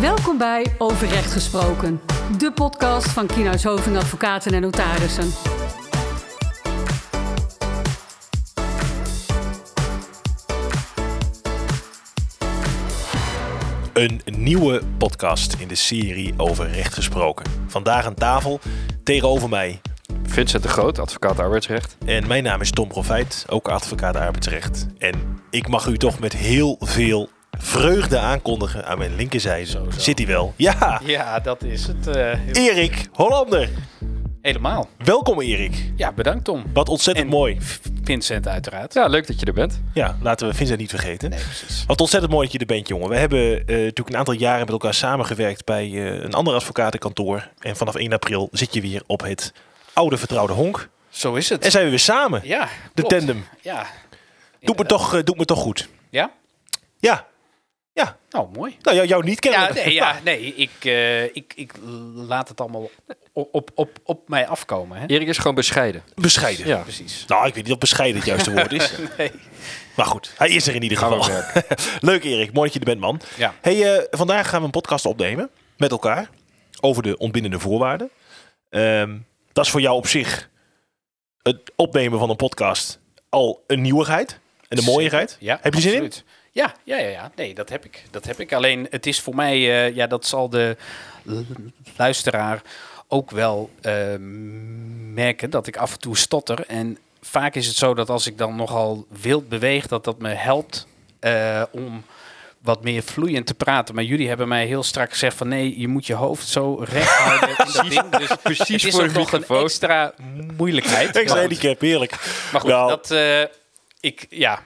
Welkom bij Over Recht Gesproken, de podcast van Kienhuis Hoving Advocaten en Notarissen. Een nieuwe podcast in de serie over recht gesproken. Vandaag aan tafel tegenover mij. Vincent de Groot, advocaat arbeidsrecht. En mijn naam is Tom Profijt, ook advocaat arbeidsrecht. En ik mag u toch met heel veel vreugde aankondigen. Aan mijn linkerzijde Zo, zo. zit hij wel. Ja, Ja, dat is het. eh, Erik Hollander. helemaal. Welkom Erik. Ja, bedankt Tom. Wat ontzettend En mooi. Vincent uiteraard. Ja, leuk dat je er bent. Ja, laten we Vincent niet vergeten. Nee, precies. Wat ontzettend mooi dat je er bent, jongen. We hebben eh, natuurlijk een aantal jaren met elkaar samengewerkt bij eh, een ander advocatenkantoor. En vanaf 1 april zit je weer op het oude vertrouwde honk. Zo is het. En zijn we weer samen. ja, De klopt. tandem. Ja. Doet me, toch, doet me toch goed. Ja? Ja. Ja. Oh, mooi. Nou, jou, jou niet Ja, kennen. nee, ja, nee ik, eh, ik, ik laat het allemaal op, op, op, op mij afkomen. Hè? Erik is gewoon bescheiden. Bescheiden. Ja. Precies. Nou, ik weet niet of bescheiden het juiste woord is. Nee. Maar goed, hij is er in ieder geval. Leuk Erik, mooi dat je er bent man. Ja. Hey, eh, vandaag gaan we een podcast opnemen met elkaar over de ontbindende voorwaarden. Ehm, dat is voor jou op zich het opnemen van een podcast al een nieuwigheid en een mooiigheid. Ja, Heb je zin in? Ja, ja, ja, ja. Nee, dat heb ik. Dat heb ik. Alleen, het is voor mij, eh, ja, dat zal de luisteraar ook wel eh, merken dat ik af en toe stotter. En vaak is het zo dat als ik dan nogal wild beweeg, dat dat me helpt eh, om wat meer vloeiend te praten. Maar jullie hebben mij heel strak gezegd van nee, je moet je hoofd zo recht houden. in dat ding. Dus Precies het is voor nog een extra moeilijkheid. Extra handicap, heerlijk. maar goed, Nou. dat, eh, ik, ja,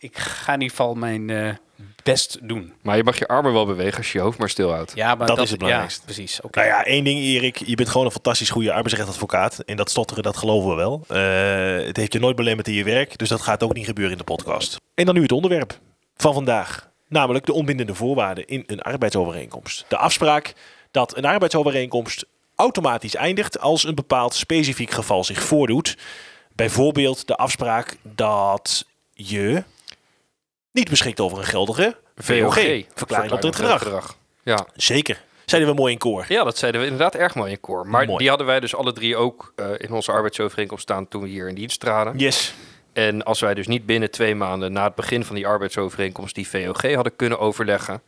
ik ga in ieder geval mijn eh, best doen. Maar je mag je armen wel bewegen als je je hoofd maar stilhoudt. Ja, maar Dat dat, is het belangrijkste. Ja, precies. Oké. Nou ja, één ding Erik, je bent gewoon een fantastisch goede arbeidsrechtadvocaat. En dat stotteren, dat geloven we wel. Eh, het heeft je nooit belemmerd in je werk, dus dat gaat ook niet gebeuren in de podcast. En dan nu het onderwerp van vandaag. Namelijk de onbindende voorwaarden in een arbeidsovereenkomst. De afspraak dat een arbeidsovereenkomst automatisch eindigt als een bepaald specifiek geval zich voordoet. Bijvoorbeeld de afspraak dat je niet beschikt over een geldige VOG, verklaring op het gedrag. Ja. Zeker. Zeiden we mooi in koor. ja, dat zeiden we inderdaad erg mooi in koor. Maar Mooi. die hadden wij dus alle drie ook eh, in onze arbeidsovereenkomst staan toen we hier in dienst traden. Yes. En als wij dus niet binnen twee maanden na het begin van die arbeidsovereenkomst die VOG hadden kunnen overleggen,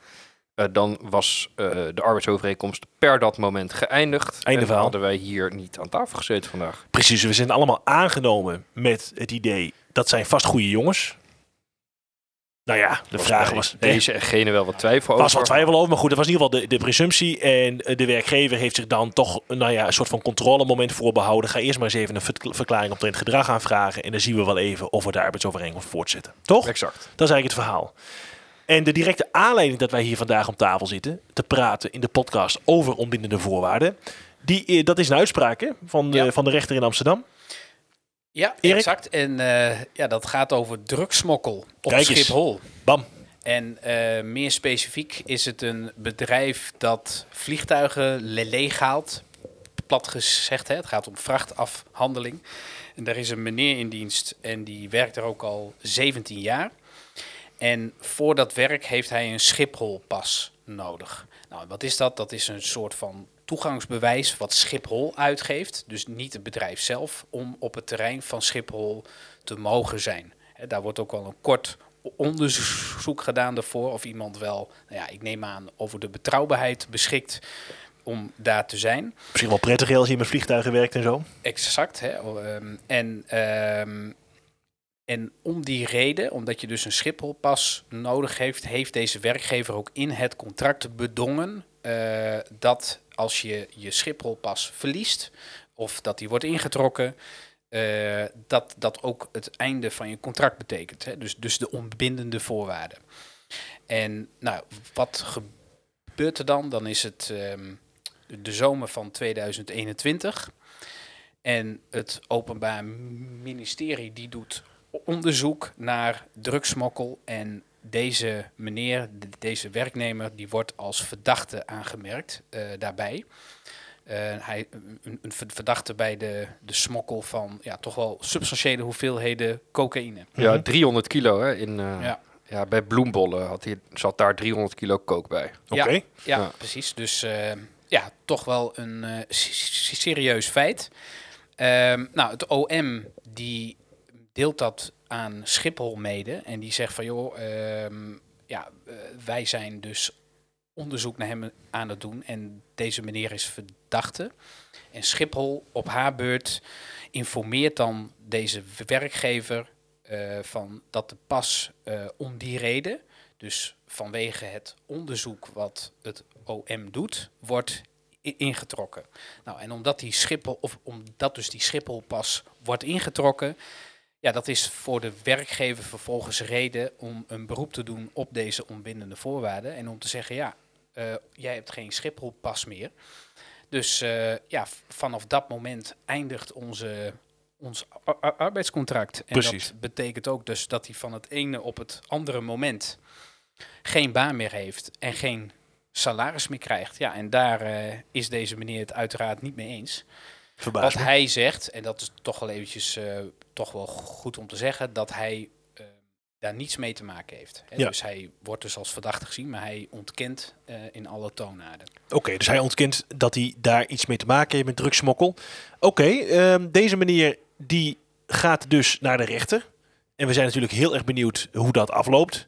eh, dan was eh, de arbeidsovereenkomst per dat moment geëindigd. Einde en verhaal. hadden wij hier niet aan tafel gezeten vandaag. Precies, we zijn allemaal aangenomen met het idee dat zijn vast goede jongens. Nou ja, de Was vraag was. Deze en gene wel wat twijfel Er was over. wat twijfel over, maar goed, dat was in ieder geval de, de presumptie. En eh, de werkgever heeft zich dan toch nou ja, een soort van controlemoment voorbehouden. Ga eerst maar eens even een ver- verklaring omtrent gedrag aanvragen. En dan zien we wel even of we de arbeidsovereenkomst voortzetten. Toch? Exact. Dat is eigenlijk het verhaal. En de directe aanleiding dat wij hier vandaag om tafel zitten, te praten in de podcast over onbindende voorwaarden, die, eh, dat is een uitspraak hè, van, de, Ja. van de rechter in Amsterdam. Ja, Erik? exact. En eh, ja, dat gaat over drugsmokkel op. Schiphol. Bam. En eh, meer specifiek is het een bedrijf dat vliegtuigen le- leeghaalt. Plat gezegd, hè, het gaat om vrachtafhandeling. En daar is een meneer in dienst en die werkt er ook al 17 jaar. En voor dat werk heeft hij een Schipholpas nodig. Nou, wat is dat? Dat is een soort van toegangsbewijs wat Schiphol uitgeeft. Dus niet het bedrijf zelf, om op het terrein van Schiphol te mogen zijn. Daar wordt ook wel een kort onderzoek gedaan daarvoor. Of iemand wel, nou ja, ik neem aan, over de betrouwbaarheid beschikt om daar te zijn. Misschien wel prettig als je met vliegtuigen werkt en zo. Exact. Hè? Ehm, en, ehm, en om die reden, omdat je dus een Schipholpas nodig heeft, heeft deze werkgever ook in het contract bedongen eh, dat als je je Schipholpas verliest of dat die wordt ingetrokken, eh, dat dat ook het einde van je contract betekent. Hè? Dus, dus de onbindende voorwaarden. En nou, wat gebeurt er dan? Dan is het ehm, de zomer van 2021. En het Openbaar Ministerie die doet onderzoek naar drugsmokkel. En deze meneer, de- deze werknemer, die wordt als verdachte aangemerkt eh, daarbij. Eh, hij, een, een verdachte bij de, de smokkel van ja, toch wel substantiële hoeveelheden cocaïne. Ja, Mhm. 300 kilo hè, in, eh, Ja. Ja, bij bloembollen had hij, zat daar 300 kilo kook bij. Oké. Ja, Ja. precies. Dus eh, ja, toch wel een eh, serieus feit. Ehm, nou, het OM die deelt dat aan Schiphol mede. En die zegt van joh, ehm, ja, eh, wij zijn dus onderzoek naar hem aan het doen. En deze meneer is verdachte. En Schiphol op haar beurt informeert dan deze werkgever eh, van dat de pas eh, om die reden, dus vanwege het onderzoek wat het OM doet, wordt ingetrokken. Nou, en omdat die Schiphol, of omdat dus die Schipholpas wordt ingetrokken, ja, dat is voor de werkgever vervolgens reden om een beroep te doen op deze onbindende voorwaarden en om te zeggen, ja, eh, jij hebt geen Schipholpas meer. Dus eh, ja, vanaf dat moment eindigt onze, ons ar- ar- arbeidscontract. En Precies. dat betekent ook dus dat hij van het ene op het andere moment geen baan meer heeft en geen salaris meer krijgt. Ja, en daar eh, is deze meneer het uiteraard niet mee eens. Verbaas Wat hij zegt, en dat is toch wel eventjes toch wel goed om te zeggen, dat hij eh, daar niets mee te maken heeft. Hè. Ja. Dus hij wordt dus als verdachte gezien, maar hij ontkent eh, in alle toonaarden. Oké, dus hij ontkent dat hij daar iets mee te maken heeft met drugsmokkel. Oké, ehm, deze meneer die gaat dus naar de rechter. En we zijn natuurlijk heel erg benieuwd hoe dat afloopt.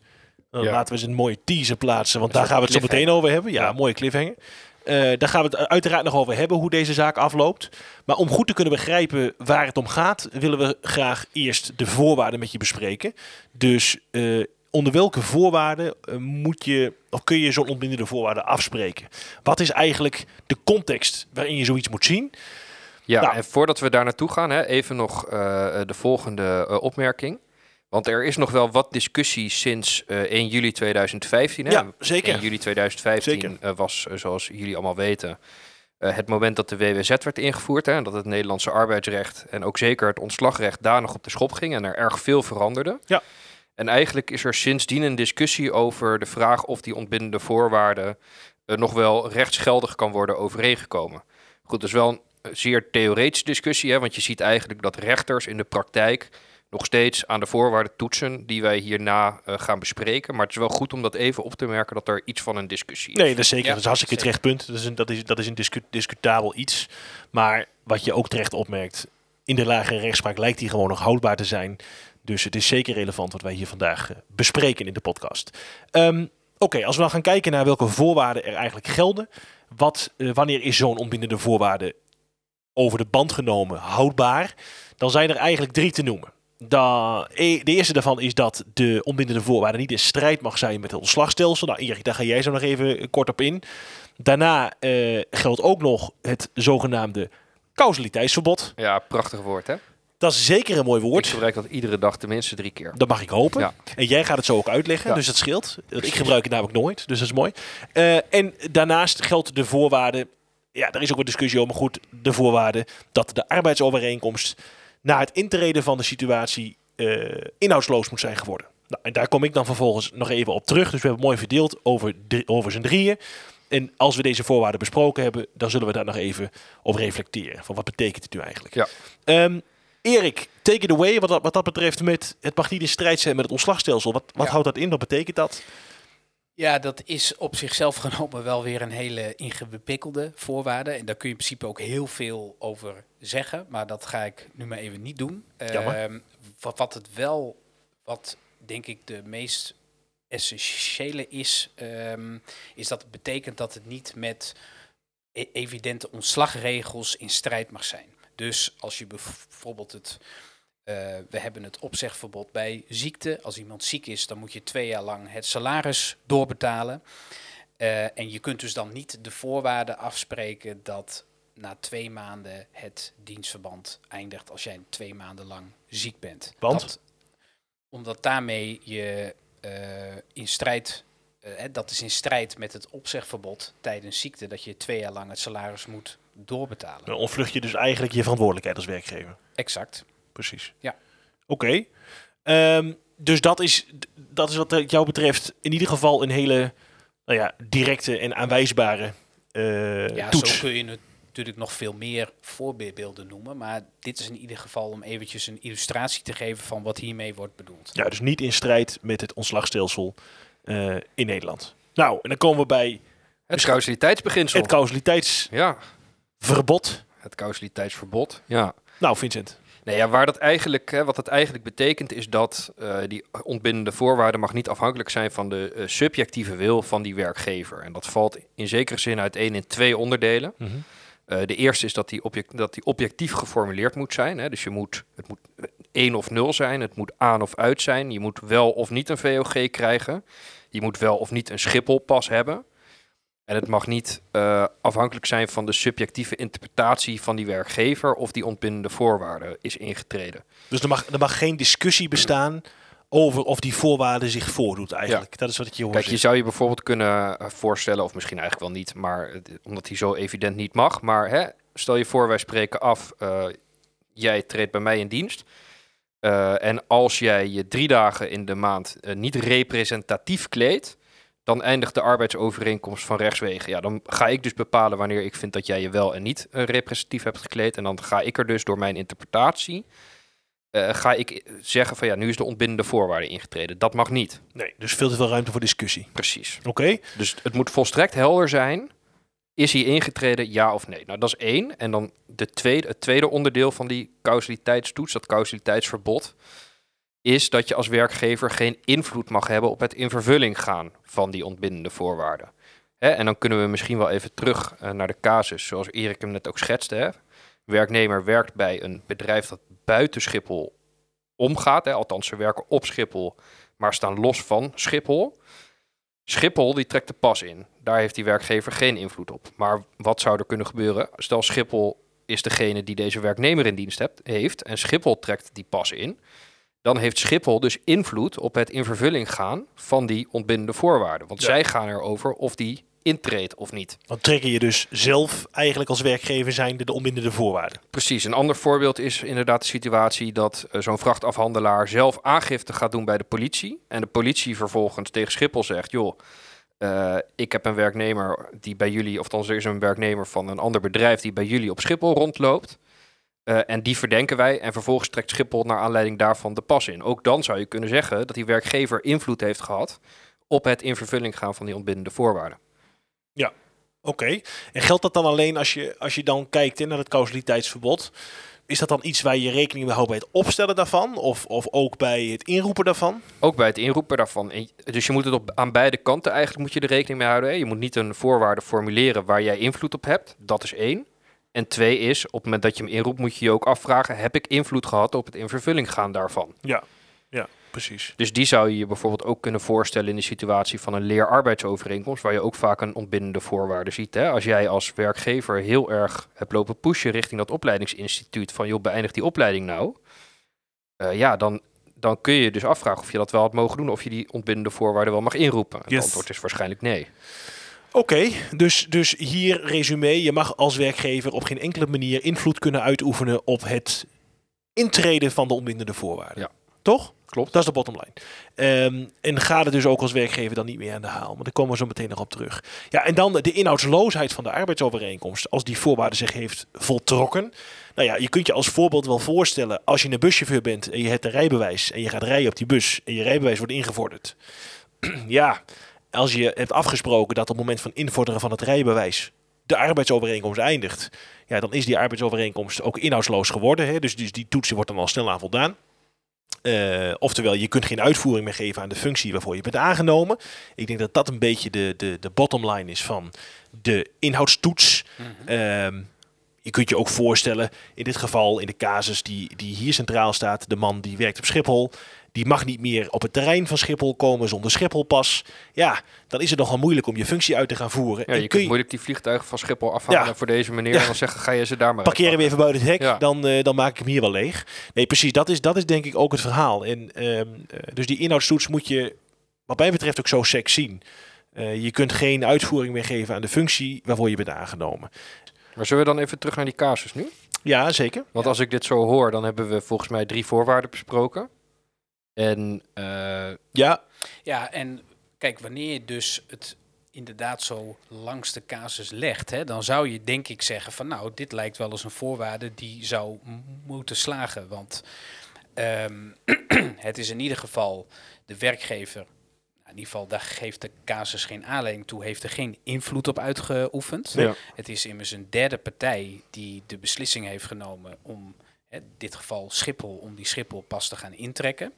Dan Ja. laten we eens een mooie teaser plaatsen, want daar gaan we het zo meteen over hebben. Ja, Ja. mooie cliffhanger. Eh, daar gaan we het uiteraard nog over hebben, hoe deze zaak afloopt. Maar om goed te kunnen begrijpen waar het om gaat, willen we graag eerst de voorwaarden met je bespreken. Dus eh, onder welke voorwaarden eh, moet je, of kun je zo'n ontbindende voorwaarden afspreken? Wat is eigenlijk de context waarin je zoiets moet zien? Ja, Nou. en voordat we daar naartoe gaan, hè, even nog de volgende opmerking. Want er is nog wel wat discussie sinds eh 1 juli 2015. Hè? Ja, zeker. 1 juli 2015 Zeker. eh, was, eh, zoals jullie allemaal weten, eh, het moment dat de WWZ werd ingevoerd. Hè, en dat het Nederlandse arbeidsrecht en ook zeker het ontslagrecht daar nog op de schop ging en er erg veel veranderde. Ja. En eigenlijk is er sindsdien een discussie over de vraag of die ontbindende voorwaarden eh, nog wel rechtsgeldig kan worden overeengekomen. Goed, dat is wel een eh, zeer theoretische discussie, hè, want je ziet eigenlijk dat rechters in de praktijk nog steeds aan de voorwaarden toetsen die wij hierna eh, gaan bespreken. Maar het is wel goed om dat even op te merken dat er iets van een discussie is. Nee, dat is zeker. Ja, dat is een hartstikke zeker. terecht punt. Dat is een, dat is, dat is een discu- discutabel iets. Maar wat je ook terecht opmerkt, in de lagere rechtspraak lijkt die gewoon nog houdbaar te zijn. Dus het is zeker relevant wat wij hier vandaag eh, bespreken in de podcast. Ehm, Oké, als we dan gaan kijken naar welke voorwaarden er eigenlijk gelden. Wat, eh, wanneer is zo'n ontbindende voorwaarde over de band genomen houdbaar? Dan zijn er eigenlijk drie te noemen. Da, e- de eerste daarvan is dat de ontbindende voorwaarde niet in strijd mag zijn met het ontslagstelsel. Nou, Erik, daar ga jij zo nog even eh, kort op in. Daarna eh, geldt ook nog het zogenaamde causaliteitsverbod. Ja, prachtig woord hè? Dat is zeker een mooi Ik woord. gebruik dat iedere dag tenminste drie keer. Dat mag ik hopen. Ja. En jij gaat het zo ook uitleggen, Ja. dus dat scheelt. Ik gebruik het namelijk nooit, dus dat is mooi. Eh, en daarnaast geldt de voorwaarde, ja, daar is ook een discussie over, maar goed, de voorwaarde dat de arbeidsovereenkomst na het intreden van de situatie eh, inhoudsloos moet zijn geworden. Nou, en daar kom ik dan vervolgens nog even op terug. Dus we hebben mooi verdeeld over, drie- over z'n drieën. En als we deze voorwaarden besproken hebben, dan zullen we daar nog even op reflecteren. Van wat betekent het nu eigenlijk? Ja. Ehm, Erik, take it away wat dat, wat dat betreft met het mag niet in strijd zijn met het ontslagstelsel. Wat, wat Ja. houdt dat in? Wat betekent dat? Ja, dat is op zichzelf genomen wel weer een hele ingewikkelde voorwaarde. En daar kun je in principe ook heel veel over zeggen. Maar dat ga ik nu maar even niet doen. Ehm, wat, wat het wel, wat denk ik de meest essentiële is, ehm, is dat het betekent dat het niet met e- evidente ontslagregels in strijd mag zijn. Dus als je bijvoorbeeld het eh, we hebben het opzegverbod bij ziekte. Als iemand ziek is, dan moet je twee jaar lang het salaris doorbetalen. Eh, en je kunt dus dan niet de voorwaarden afspreken dat na twee maanden het dienstverband eindigt als jij twee maanden lang ziek bent. Want? Dat, omdat daarmee je eh, in strijd, dat is in strijd met het opzegverbod tijdens ziekte, dat je twee jaar lang het salaris moet doorbetalen. Dan ontvlucht je dus eigenlijk je verantwoordelijkheid als werkgever. Exact. Precies. Ja. Oké. Ehm, dus dat is, dat is wat eh, jou betreft in ieder geval een hele nou ja, directe en aanwijsbare eh, Ja, toets. zo kun je natuurlijk nog veel meer voorbeelden noemen. Maar dit is in ieder geval om eventjes een illustratie te geven van wat hiermee wordt bedoeld. Ja, dus niet in strijd met het ontslagstelsel eh, in Nederland. Nou, en dan komen we bij Het causaliteitsbeginsel. het causaliteitsverbod. ja, het causaliteitsverbod. Ja. Nou, Vincent. Nee, ja, waar dat eigenlijk, hè, wat dat eigenlijk betekent is dat eh, die ontbindende voorwaarden mag niet afhankelijk zijn van de eh, subjectieve wil van die werkgever. En dat valt in zekere zin uiteen in twee onderdelen. Eh, de eerste is dat die, object, dat die objectief geformuleerd moet zijn. Hè? Dus je moet, het moet één of nul zijn, het moet aan of uit zijn. Je moet wel of niet een VOG krijgen. Je moet wel of niet een Schipholpas hebben. En het mag niet eh, afhankelijk zijn van de subjectieve interpretatie van die werkgever of die ontbindende voorwaarden is ingetreden. Dus er mag, er mag geen discussie bestaan over of die voorwaarde zich voordoet eigenlijk. Dat is wat ik je hoor Kijk, je zou je bijvoorbeeld kunnen eh, voorstellen, of misschien eigenlijk wel niet, maar het- omdat hij zo evident niet mag. Maar hè, stel je voor, wij spreken af, eh, jij treedt bij mij in dienst. Eh, en als jij je drie dagen in de maand eh, niet representatief kleedt, dan eindigt de arbeidsovereenkomst van rechtswegen. Ja, dan ga ik dus bepalen wanneer ik vind dat jij je wel en niet eh, representatief hebt gekleed. En dan ga ik er dus door mijn interpretatie, eh, ga ik zeggen van ja, nu is de ontbindende voorwaarde ingetreden. Dat mag niet. Nee, dus veel te veel ruimte voor discussie. Precies. Oké, Dus het moet volstrekt helder zijn. Is hij ingetreden, ja of nee? Nou, dat is één. En dan de tweede, het tweede onderdeel van die causaliteitstoets, dat causaliteitsverbod, is dat je als werkgever geen invloed mag hebben op het in vervulling gaan van die ontbindende voorwaarden. Hè, en dan kunnen we misschien wel even terug eh, naar de casus, zoals Erik hem net ook schetste. Hè. Werknemer werkt bij een bedrijf dat buiten Schiphol omgaat. Hè. Althans, ze werken op Schiphol, maar staan los van Schiphol. Schiphol die trekt de pas in. Daar heeft die werkgever geen invloed op. Maar wat zou er kunnen gebeuren? Stel Schiphol is degene die deze werknemer in dienst hebt, heeft en Schiphol trekt die pas in. Dan heeft Schiphol dus invloed op het in vervulling gaan van die ontbindende voorwaarden. Want Ja. zij gaan erover of die intreedt of niet. dan trekken je dus zelf eigenlijk als werkgever zijnde de onbindende voorwaarden. Precies. Een ander voorbeeld is inderdaad de situatie dat eh, zo'n vrachtafhandelaar zelf aangifte gaat doen bij de politie. En de politie vervolgens tegen Schiphol zegt: joh, eh, ik heb een werknemer die bij jullie, of dan er is een werknemer van een ander bedrijf die bij jullie op Schiphol rondloopt. Eh, en die verdenken wij. En vervolgens trekt Schiphol naar aanleiding daarvan de pas in. Ook dan zou je kunnen zeggen dat die werkgever invloed heeft gehad op het in vervulling gaan van die ontbindende voorwaarden. Oké, en geldt dat dan alleen als je, als je dan kijkt naar het causaliteitsverbod? Is dat dan iets waar je rekening mee houdt bij het opstellen daarvan? Of, of ook bij het inroepen daarvan? Ook bij het inroepen daarvan. En- Dus je moet het op, aan beide kanten eigenlijk moet je er rekening mee houden. Hè. Je moet niet een voorwaarde formuleren waar jij invloed op hebt. Dat is één. En twee is, op het moment dat je hem inroept, moet je je ook afvragen: heb ik invloed gehad op het in vervulling gaan daarvan? Ja, ja, precies. Dus die zou je je bijvoorbeeld ook kunnen voorstellen in de situatie van een leerarbeidsovereenkomst, waar je ook vaak een ontbindende voorwaarde ziet. Hè? Als jij als werkgever heel erg hebt lopen pushen richting dat opleidingsinstituut van joh, beëindig die opleiding nou. Eh, ja, dan, dan kun je je dus afvragen of je dat wel had mogen doen, of je die ontbindende voorwaarden wel mag inroepen. Het Yes. antwoord is waarschijnlijk nee. Oké, dus, dus hier resume. Je mag als werkgever op geen enkele manier invloed kunnen uitoefenen op het intreden van de onbindende voorwaarden. Ja. Toch? Klopt. Dat is de bottom line. Ehm, en ga er dus ook als werkgever dan niet meer aan de haal. Maar daar komen we zo meteen nog op terug. Ja, en dan de inhoudsloosheid van de arbeidsovereenkomst. Als die voorwaarde zich heeft voltrokken. Nou ja, je kunt je als voorbeeld wel voorstellen. Als je een buschauffeur bent en je hebt een rijbewijs. En je gaat rijden op die bus. En je rijbewijs wordt ingevorderd. ja, als je hebt afgesproken dat op het moment van invorderen van het rijbewijs. de arbeidsovereenkomst eindigt. Ja, dan is die arbeidsovereenkomst ook inhoudsloos geworden. Hè? Dus, dus die toetsen wordt dan al snel aan voldaan. Eh, oftewel, je kunt geen uitvoering meer geven aan de functie waarvoor je bent aangenomen. Ik denk dat dat een beetje de, de, de bottom line is van de inhoudstoets. Ehm, je kunt je ook voorstellen, in dit geval, in de casus die, die hier centraal staat, de man die werkt op Schiphol, die mag niet meer op het terrein van Schiphol komen zonder Schipholpas. Ja, dan is het nogal moeilijk om je functie uit te gaan voeren. Ja, En je kun kunt moeilijk die vliegtuigen van Schiphol afhalen Ja. voor deze meneer. En dan zeggen, ga je ze daar maar parkeer hem even buiten het hek, dan, eh, dan maak ik hem hier wel leeg. Nee, precies, dat is, dat is denk ik ook het verhaal. En, ehm, eh, dus die inhoudstoets moet je, wat mij betreft, ook zo sec zien. Eh, je kunt geen uitvoering meer geven aan de functie waarvoor je bent aangenomen. Maar zullen we dan even terug naar die casus nu? Ja, zeker. Want als ik dit zo hoor, dan hebben we volgens mij drie voorwaarden besproken. En eh, Ja, Ja, en kijk, wanneer je dus het inderdaad zo langs de casus legt, hè, dan zou je denk ik zeggen van nou, dit lijkt wel eens een voorwaarde die zou moeten slagen. Want ehm, het is in ieder geval de werkgever, nou, in ieder geval daar geeft de casus geen aanleiding toe, heeft er geen invloed op uitgeoefend. Ja. Het is immers een derde partij die de beslissing heeft genomen om, in dit geval Schiphol, om die Schipholpas te gaan intrekken.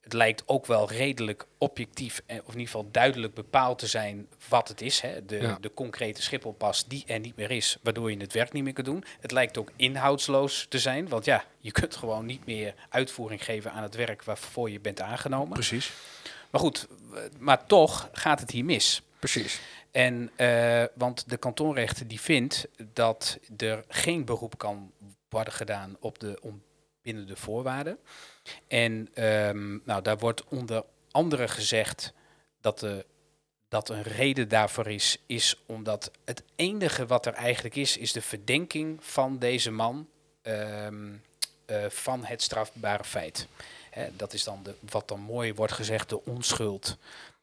Het lijkt ook wel redelijk objectief, en, of in ieder geval duidelijk bepaald te zijn wat het is. Hè? De, Ja. de concrete Schipholpas die er niet meer is, waardoor je het werk niet meer kunt doen. Het lijkt ook inhoudsloos te zijn, want ja, je kunt gewoon niet meer uitvoering geven aan het werk waarvoor je bent aangenomen. Precies. Maar goed, w- maar toch gaat het hier mis. Precies. En, eh, want de kantonrechter die vindt dat er geen beroep kan worden gedaan op de ontbindende voorwaarden. En ehm, nou, daar wordt onder andere gezegd dat, de, dat een reden daarvoor is, is omdat het enige wat er eigenlijk is, is de verdenking van deze man ehm, eh, van het strafbare feit. Dat is dan de, wat dan mooi wordt gezegd, de onschuld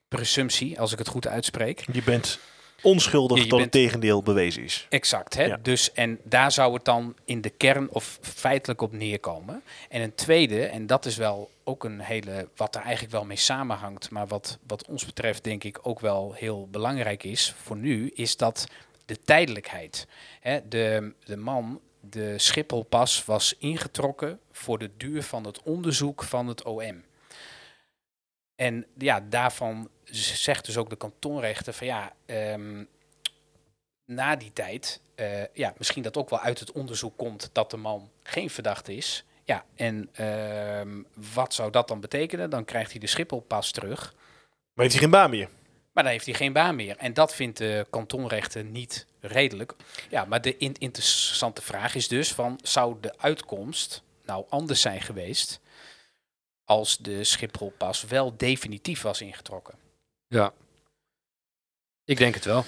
presumptie, als ik het goed uitspreek. Je bent onschuldig Ja, tot bent- het tegendeel bewezen is. Exact, hè? Ja. Dus en daar zou het dan in de kern of feitelijk op neerkomen. En een tweede, en dat is wel ook een hele, wat er eigenlijk wel mee samenhangt, maar wat, wat ons betreft denk ik ook wel heel belangrijk is voor nu, is dat de tijdelijkheid. Hè? De, de man, de Schipholpas, was ingetrokken voor de duur van het onderzoek van het OM. En ja, daarvan zegt dus ook de kantonrechter van ja, ehm, na die tijd, eh, ja, misschien dat ook wel uit het onderzoek komt dat de man geen verdachte is. Ja, en ehm, wat zou dat dan betekenen? Dan krijgt hij de Schipholpas terug, Maar heeft hij geen baan meer? maar dan heeft hij geen baan meer. En dat vindt de kantonrechter niet redelijk. Ja, maar de in- interessante vraag is dus van, zou de uitkomst nou anders zijn geweest als de Schipholpas wel definitief was ingetrokken? Ja. Ik denk het wel.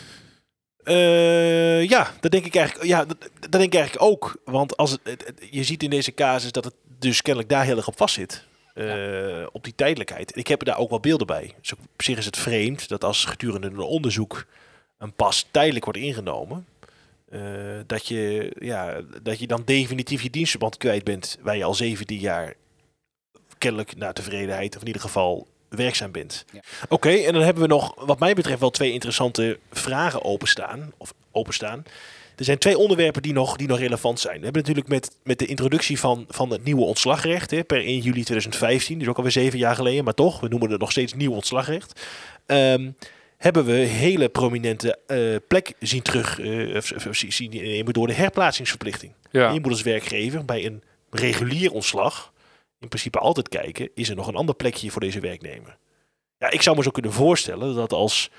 Eh, ja, dat denk ik eigenlijk. Ja, dat, dat denk ik eigenlijk ook. Want als het, het- het- je ziet in deze casus dat het dus kennelijk daar heel erg op vast zit. Eh, Op die tijdelijkheid. Ik heb er daar ook wel beelden bij. Dus op zich is het vreemd dat als gedurende een onderzoek een pas tijdelijk wordt ingenomen. eh, dat, je, ja, dat je dan definitief je dienstverband kwijt bent. Waar je al 17 jaar kennelijk naar tevredenheid, of in ieder geval werkzaam bent. Ja. Oké, en dan hebben we nog, wat mij betreft, wel twee interessante vragen openstaan. Of openstaan. Er zijn twee onderwerpen die nog, die nog relevant zijn. We hebben natuurlijk met, met de introductie van, van het nieuwe ontslagrecht hè, per 1 juli 2015, dus ook alweer zeven jaar geleden, maar toch, we noemen het nog steeds nieuw ontslagrecht. Ehm, hebben we hele prominente eh, plek zien terug, eh, of, of- of zien nemen door de herplaatsingsverplichting. Ja. Je moet als werkgever bij een regulier ontslag in principe altijd kijken, is er nog een ander plekje voor deze werknemer? Ja, ik zou me zo kunnen voorstellen dat als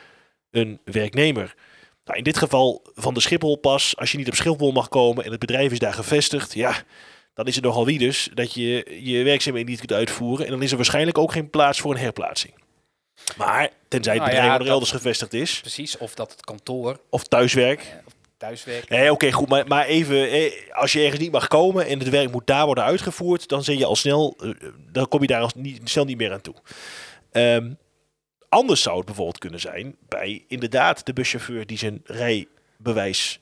een werknemer, nou in dit geval van de Schipholpas, als je niet op Schiphol mag komen en het bedrijf is daar gevestigd, ja, dan is het nogal wie dus dat je je werkzaamheden niet kunt uitvoeren en dan is er waarschijnlijk ook geen plaats voor een herplaatsing. Maar tenzij het Nou bedrijf ja, dat- elders gevestigd is, Precies, of dat het kantoor, of thuiswerk, eh, of thuiswerk, Nee, oké, goed. Maar, maar even, eh, als je ergens niet mag komen en het werk moet daar worden uitgevoerd, dan zit je al snel, eh, dan kom je daar al niet, snel niet meer aan toe. Ehm, anders zou het bijvoorbeeld kunnen zijn bij inderdaad de buschauffeur die zijn rijbewijs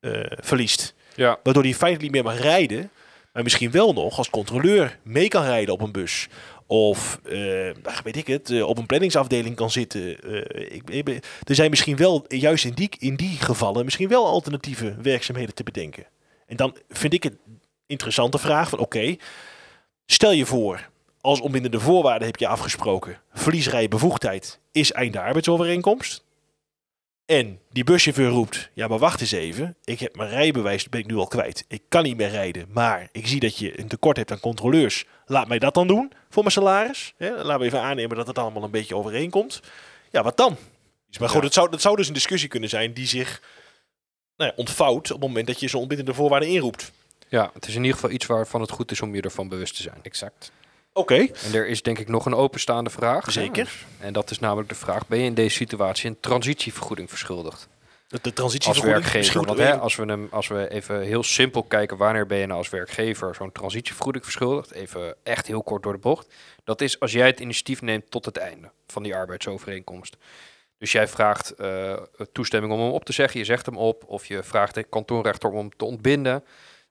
eh, verliest. Ja. Waardoor hij feitelijk niet meer mag rijden, maar misschien wel nog als controleur mee kan rijden op een bus. Of, eh, weet ik het, eh, op een planningsafdeling kan zitten. Eh, ik, ik er zijn misschien wel, juist in die, in die gevallen, misschien wel alternatieve werkzaamheden te bedenken. En dan vind ik het interessante vraag van, oké, stel je voor, als onbindende voorwaarden heb je afgesproken, verliesrijbevoegdheid is einde arbeidsovereenkomst. En die buschauffeur roept, ja maar wacht eens even, ik heb mijn rijbewijs, ben ik nu al kwijt. Ik kan niet meer rijden, maar ik zie dat je een tekort hebt aan controleurs. Laat mij dat dan doen voor mijn salaris. Hè? Laten we even aannemen dat het allemaal een beetje overeenkomt. Ja, wat dan? Maar goed, Ja. het, zou, het zou dus een discussie kunnen zijn die zich nou ja, ontvouwt op het moment dat je zo'n onbindende voorwaarden inroept. ja, het is in ieder geval iets waarvan het goed is om je ervan bewust te zijn. exact. Oké, En er is denk ik nog een openstaande vraag. Zeker. En dat is namelijk de vraag, ben je in deze situatie een transitievergoeding verschuldigd? de, de Als transitievergoeding. werkgever. Want moeten hè, als, we hem, als we even heel simpel kijken, wanneer ben je nou als werkgever zo'n transitievergoeding verschuldigd? Even echt heel kort door de bocht. Dat is als jij het initiatief neemt tot het einde van die arbeidsovereenkomst. Dus jij vraagt eh, toestemming om hem op te zeggen, je zegt hem op, of je vraagt de kantoorrechter om hem te ontbinden,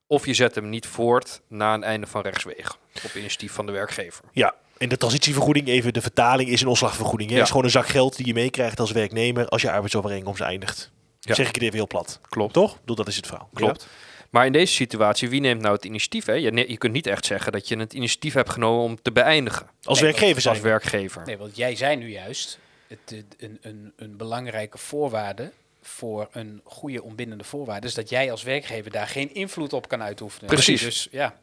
of je zet hem niet voort na een einde van rechtswegen op initiatief van de werkgever. Ja, en de transitievergoeding, even de vertaling, is een ontslagvergoeding. hè? Ja. Het is gewoon een zak geld die je meekrijgt als werknemer als je arbeidsovereenkomst eindigt. Ja. Zeg ik het even heel plat. Klopt. Toch? Bedoel, Dat is het verhaal. Klopt. Maar in deze situatie, wie neemt nou het initiatief? Hè? Je, kunt niet echt zeggen dat je het initiatief hebt genomen om te beëindigen. Als Nee, werkgever zijn. als werkgever. Nee, want jij zei nu juist, het, het- een, een, een belangrijke voorwaarde voor een goede ontbindende voorwaarde is dat jij als werkgever daar geen invloed op kan uitoefenen. Precies. Dus ja,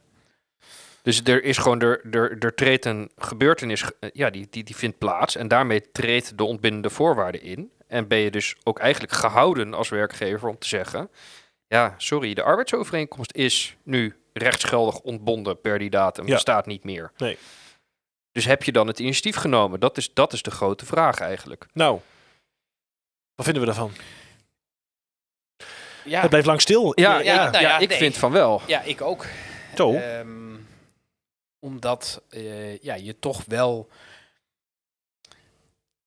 Dus er is gewoon, er, er, er treedt een gebeurtenis, eh, ja, die, die, die vindt plaats. En daarmee treedt de ontbindende voorwaarde in. En ben je dus ook eigenlijk gehouden als werkgever om te zeggen... Ja, sorry, de arbeidsovereenkomst is nu rechtsgeldig ontbonden per die datum. Ja. Bestaat niet meer. Nee. Dus heb je dan het initiatief genomen? Dat is, dat is de grote vraag eigenlijk. Nou, wat vinden we daarvan? Ja, Het blijft lang stil. Ja, Ja, ik, nou ja, ja, ik nee. vind van wel. ja ik ook. Zo. Ehm, omdat eh, ja, je toch wel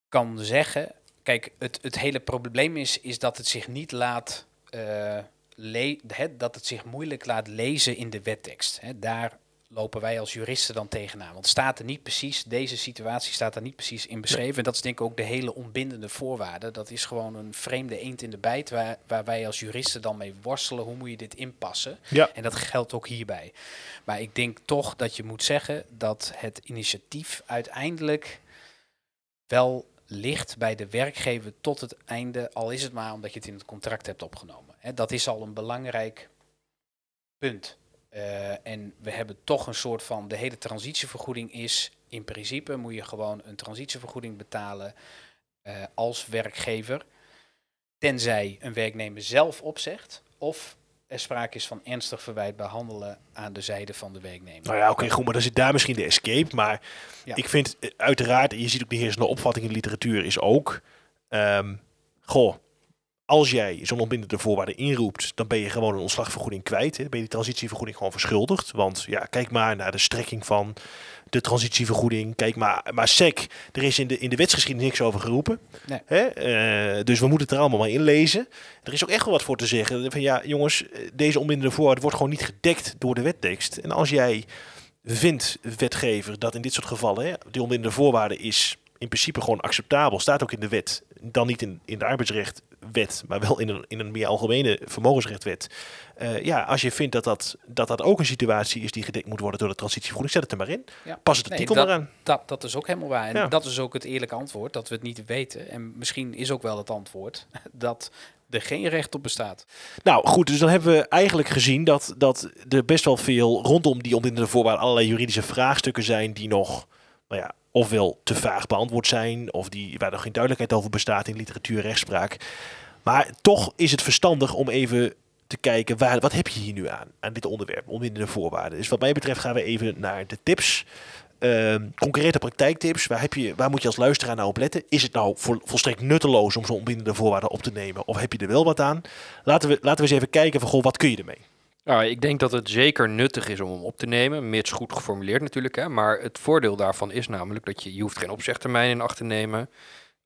kan zeggen. Kijk, het, het hele probleem is, is dat het zich niet laat. eh, le- hè, dat het zich moeilijk laat lezen in de wettekst. Hè. Daar lopen wij als juristen dan tegenaan. Want staat er niet precies, deze situatie staat er niet precies in beschreven. En dat is denk ik ook de hele ontbindende voorwaarde. Dat is gewoon een vreemde eend in de bijt waar, waar wij als juristen dan mee worstelen. Hoe moet je dit inpassen? Ja. En dat geldt ook hierbij. Maar ik denk toch dat je moet zeggen dat het initiatief uiteindelijk wel ligt bij de werkgever tot het einde, al is het maar omdat je het in het contract hebt opgenomen. Dat is al een belangrijk punt. Eh, en we hebben toch een soort van, de hele transitievergoeding is, in principe moet je gewoon een transitievergoeding betalen eh, als werkgever, tenzij een werknemer zelf opzegt of er sprake is van ernstig verwijtbaar handelen aan de zijde van de werknemer. Nou ja, oké, goed, maar dan zit daar misschien de escape. Maar Ja. ik vind eh, uiteraard, en je ziet ook de heersende opvatting in de literatuur, is ook... ehm, goh, als jij zo'n ontbindende voorwaarde inroept, dan ben je gewoon een ontslagvergoeding kwijt. Hè? Ben je die transitievergoeding gewoon verschuldigd. Want ja, kijk maar naar de strekking van de transitievergoeding. Kijk maar, maar SEC, er is in de, in de wetsgeschiedenis niks over geroepen. Nee. Hè? Eh, dus we moeten het er allemaal maar in lezen. Er is ook echt wel wat voor te zeggen. Van ja, jongens, deze onbindende voorwaarde wordt gewoon niet gedekt door de wettekst. En als jij vindt, wetgever, dat in dit soort gevallen hè, die onbindende voorwaarde is in principe gewoon acceptabel, staat ook in de wet, dan niet in, in de arbeidsrechtwet, maar wel in een, in een meer algemene vermogensrechtwet. Eh, ja, als je vindt dat dat, dat dat ook een situatie is die gedekt moet worden door de transitievergoeding, zet het er maar in. Ja. Pas het Nee, artikel dat- maar aan. Dat, dat is ook helemaal waar. En Ja. dat is ook het eerlijke antwoord, dat we het niet weten. En misschien is ook wel het antwoord dat er geen recht op bestaat. Nou goed, dus dan hebben we eigenlijk gezien dat, dat er best wel veel rondom die onbindende voorwaarden allerlei juridische vraagstukken zijn die nog, nou ja, ofwel te vaag beantwoord zijn, of die, waar nog geen duidelijkheid over bestaat in literatuur, rechtspraak. Maar toch is het verstandig om even te kijken, waar, wat heb je hier nu aan, aan dit onderwerp, onbindende voorwaarden. Dus wat mij betreft gaan we even naar de tips. Ehm, concrete praktijktips, waar, heb je, waar moet je als luisteraar nou op letten? Is het nou vol, volstrekt nutteloos om zo'n onbindende voorwaarden op te nemen? Of heb je er wel wat aan? Laten we, laten we eens even kijken van, goh, wat kun je ermee? Nou, ik denk dat het zeker nuttig is om hem op te nemen, mits goed geformuleerd natuurlijk. Hè. Maar het voordeel daarvan is namelijk dat je, je hoeft geen opzegtermijn in acht te nemen.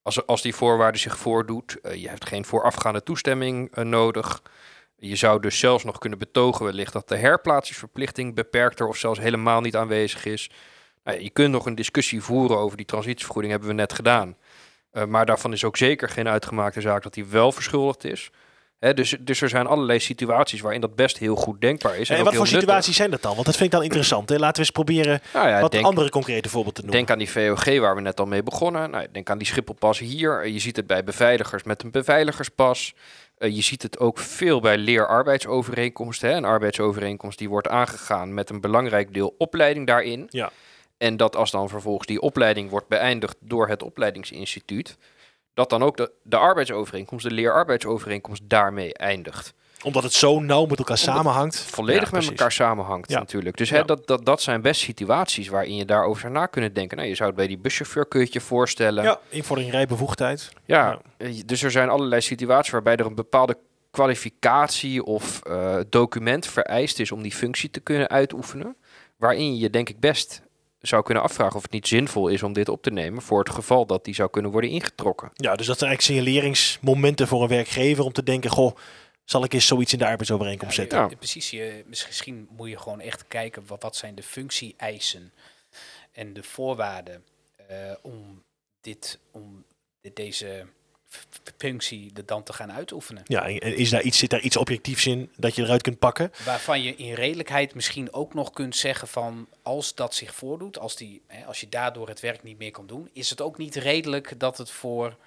Als, als die voorwaarde zich voordoet, eh, je hebt geen voorafgaande toestemming eh, nodig. Je zou dus zelfs nog kunnen betogen wellicht dat de herplaatsingsverplichting beperkter of zelfs helemaal niet aanwezig is. Nou je kunt nog een discussie voeren over die transitievergoeding, hebben we net gedaan. Eh, maar daarvan is ook zeker geen uitgemaakte zaak dat hij wel verschuldigd is. Dus, dus er zijn allerlei situaties waarin dat best heel goed denkbaar is. En, wat voor nuttig. situaties zijn dat dan? Want dat vind ik dan interessant. Hè? Laten we eens proberen Nou ja, wat denk, andere concrete voorbeelden te noemen. denk aan die VOG waar we net al mee begonnen. Nou, denk aan die Schipholpas hier. Je ziet het bij beveiligers met een beveiligerspas. Eh, je ziet het ook veel bij leerarbeidsovereenkomsten. Een arbeidsovereenkomst die wordt aangegaan met een belangrijk deel opleiding daarin. Ja. En dat als dan vervolgens die opleiding wordt beëindigd door het opleidingsinstituut, dat dan ook de, de arbeidsovereenkomst, de leerarbeidsovereenkomst daarmee eindigt. Omdat het zo nauw met elkaar samenhangt. Volledig Ja, met elkaar samenhangt Ja. natuurlijk. Dus Ja. hè, dat, dat, dat zijn best situaties waarin je daarover zou na kunnen denken. Nou, je zou het bij die buschauffeur kun je je voorstellen. Ja, invordering rijbevoegdheid. Ja, eh, dus er zijn allerlei situaties waarbij er een bepaalde kwalificatie of eh, document vereist is om die functie te kunnen uitoefenen. Waarin je denk ik best zou kunnen afvragen of het niet zinvol is om dit op te nemen voor het geval dat die zou kunnen worden ingetrokken. Ja, dus dat zijn eigenlijk signaleringsmomenten voor een werkgever om te denken, goh, zal ik eens zoiets in de arbeidsovereenkomst Ja, zetten? Ja. Precies, je, misschien moet je gewoon echt kijken wat, wat zijn de functie-eisen en de voorwaarden eh, om, dit, om dit- deze functie er dan te gaan uitoefenen. Ja, en en is daar iets, zit daar iets objectiefs in dat je eruit kunt pakken? Waarvan je in redelijkheid misschien ook nog kunt zeggen van als dat zich voordoet, als, die, hè, als je daardoor het werk niet meer kan doen, is het ook niet redelijk dat het voor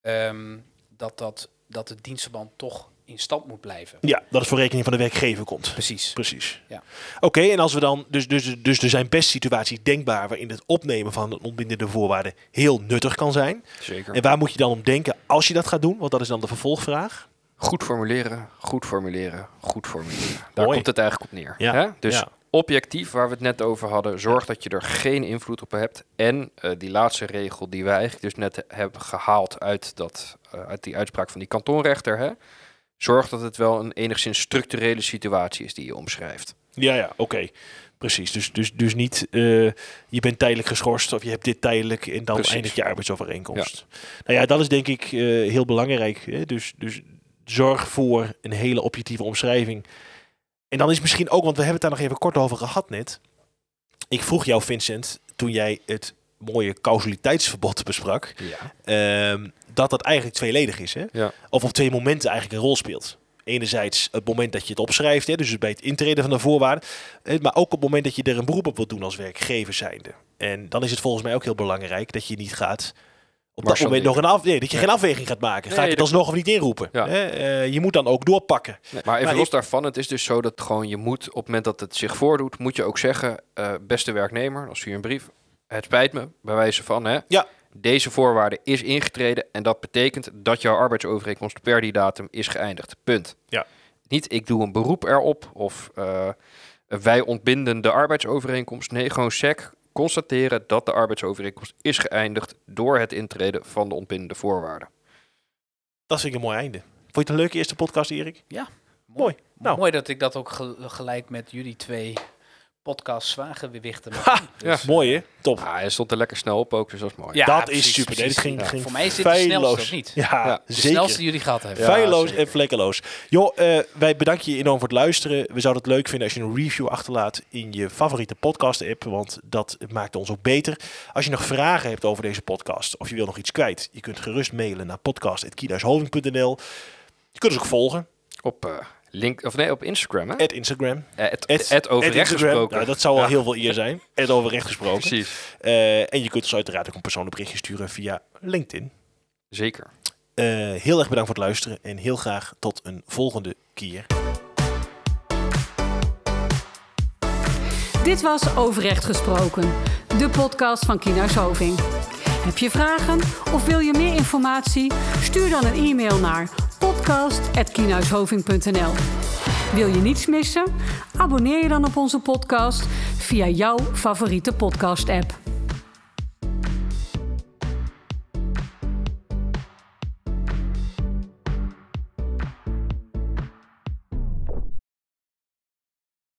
ehm, dat, dat, dat het dienstverband toch in stand moet blijven. Ja, dat het voor rekening van de werkgever komt. Precies. Precies. Ja. Oké, en als we dan, dus, dus, dus er zijn best situaties denkbaar waarin het opnemen van een ontbindende voorwaarde heel nuttig kan zijn. Zeker. En waar moet je dan om denken als je dat gaat doen? Want dat is dan de vervolgvraag. Goed formuleren, goed formuleren, goed formuleren. Daar Mooi. komt het eigenlijk op neer. Ja, Hè? Dus ja. objectief, waar we het net over hadden, zorg dat je er geen invloed op hebt. En eh, die laatste regel die wij eigenlijk dus net hebben gehaald uit, dat, eh, uit die uitspraak van die kantonrechter. Hè? Zorg dat het wel een enigszins structurele situatie is die je omschrijft. Ja, ja, oké. Precies. Dus, dus, dus niet eh, je bent tijdelijk geschorst of je hebt dit tijdelijk en dan Precies. eindigt je arbeidsovereenkomst. Nou ja, dat is denk ik eh, heel belangrijk. Hè? Dus, dus zorg voor een hele objectieve omschrijving. En dan is misschien ook, want we hebben het daar nog even kort over gehad net. Ik vroeg jou, Vincent, toen jij het mooie causaliteitsverbod besprak, Ja. ehm, dat dat eigenlijk tweeledig is. Hè? Ja. Of op twee momenten eigenlijk een rol speelt. Enerzijds het moment dat je het opschrijft, hè, dus bij het intreden van de voorwaarden. Maar ook op het moment dat je er een beroep op wilt doen als werkgever zijnde. En dan is het volgens mij ook heel belangrijk dat je niet gaat op dat moment nog een af, nee, dat je geen afweging gaat maken. Ga Nee, ik het alsnog of niet inroepen? Ja. Hè? Eh, je moet dan ook doorpakken. Nee, maar even Maar los ik- daarvan, het is dus zo dat gewoon je moet, op het moment dat het zich voordoet, moet je ook zeggen, eh, beste werknemer, stuur je een brief. Het spijt me, bij wijze van, hè, Ja. Deze voorwaarde is ingetreden en dat betekent dat jouw arbeidsovereenkomst per die datum is geëindigd. Punt. Ja. Niet ik doe een beroep erop of eh, wij ontbinden de arbeidsovereenkomst. Nee, gewoon sec constateren dat de arbeidsovereenkomst is geëindigd door het intreden van de ontbindende voorwaarden. Dat vind ik een mooi einde. Vond je het een leuke eerste podcast, Erik? Mooi. Nou. Mooi dat ik dat ook gel- gelijk met jullie twee podcast zwaargewichten doen. Dus, Mooi hè? Top. Ah, hij stond er lekker snel op ook, dus dat is mooi. Ja, dat precies, is super. Nee, ging, Ja. ging Voor mij is dit de snelste, feilloos. of niet? Ja, Ja, De zeker. snelste die jullie gehad hebben. Ja, Feilloos en vlekkeloos. Joh, eh, wij bedanken je enorm voor het luisteren. We zouden het leuk vinden als je een review achterlaat in je favoriete podcast-app, want dat maakt ons ook beter. Als je nog vragen hebt over deze podcast of je wil nog iets kwijt, je kunt gerust mailen naar podcast.kiedhuisholding.nl. Je kunt ons ook volgen. Op eh, link, of nee, op Instagram, hè? At Instagram. Eh, het, At- het over at recht Instagram. gesproken. Nou, dat zou al Ja. heel veel eer zijn. Het over recht gesproken. Precies. Eh, en je kunt ons uiteraard ook een persoonlijk berichtje sturen via LinkedIn. Zeker. Eh, heel erg bedankt voor het luisteren en heel graag tot een volgende keer. Dit was Overrecht Gesproken, de podcast van Kienhuis Hoving. Heb je vragen of wil je meer informatie? Stuur dan een e-mail naar podcast.kienhuishoving.nl Wil je niets missen? Abonneer je dan op onze podcast via jouw favoriete podcast-app.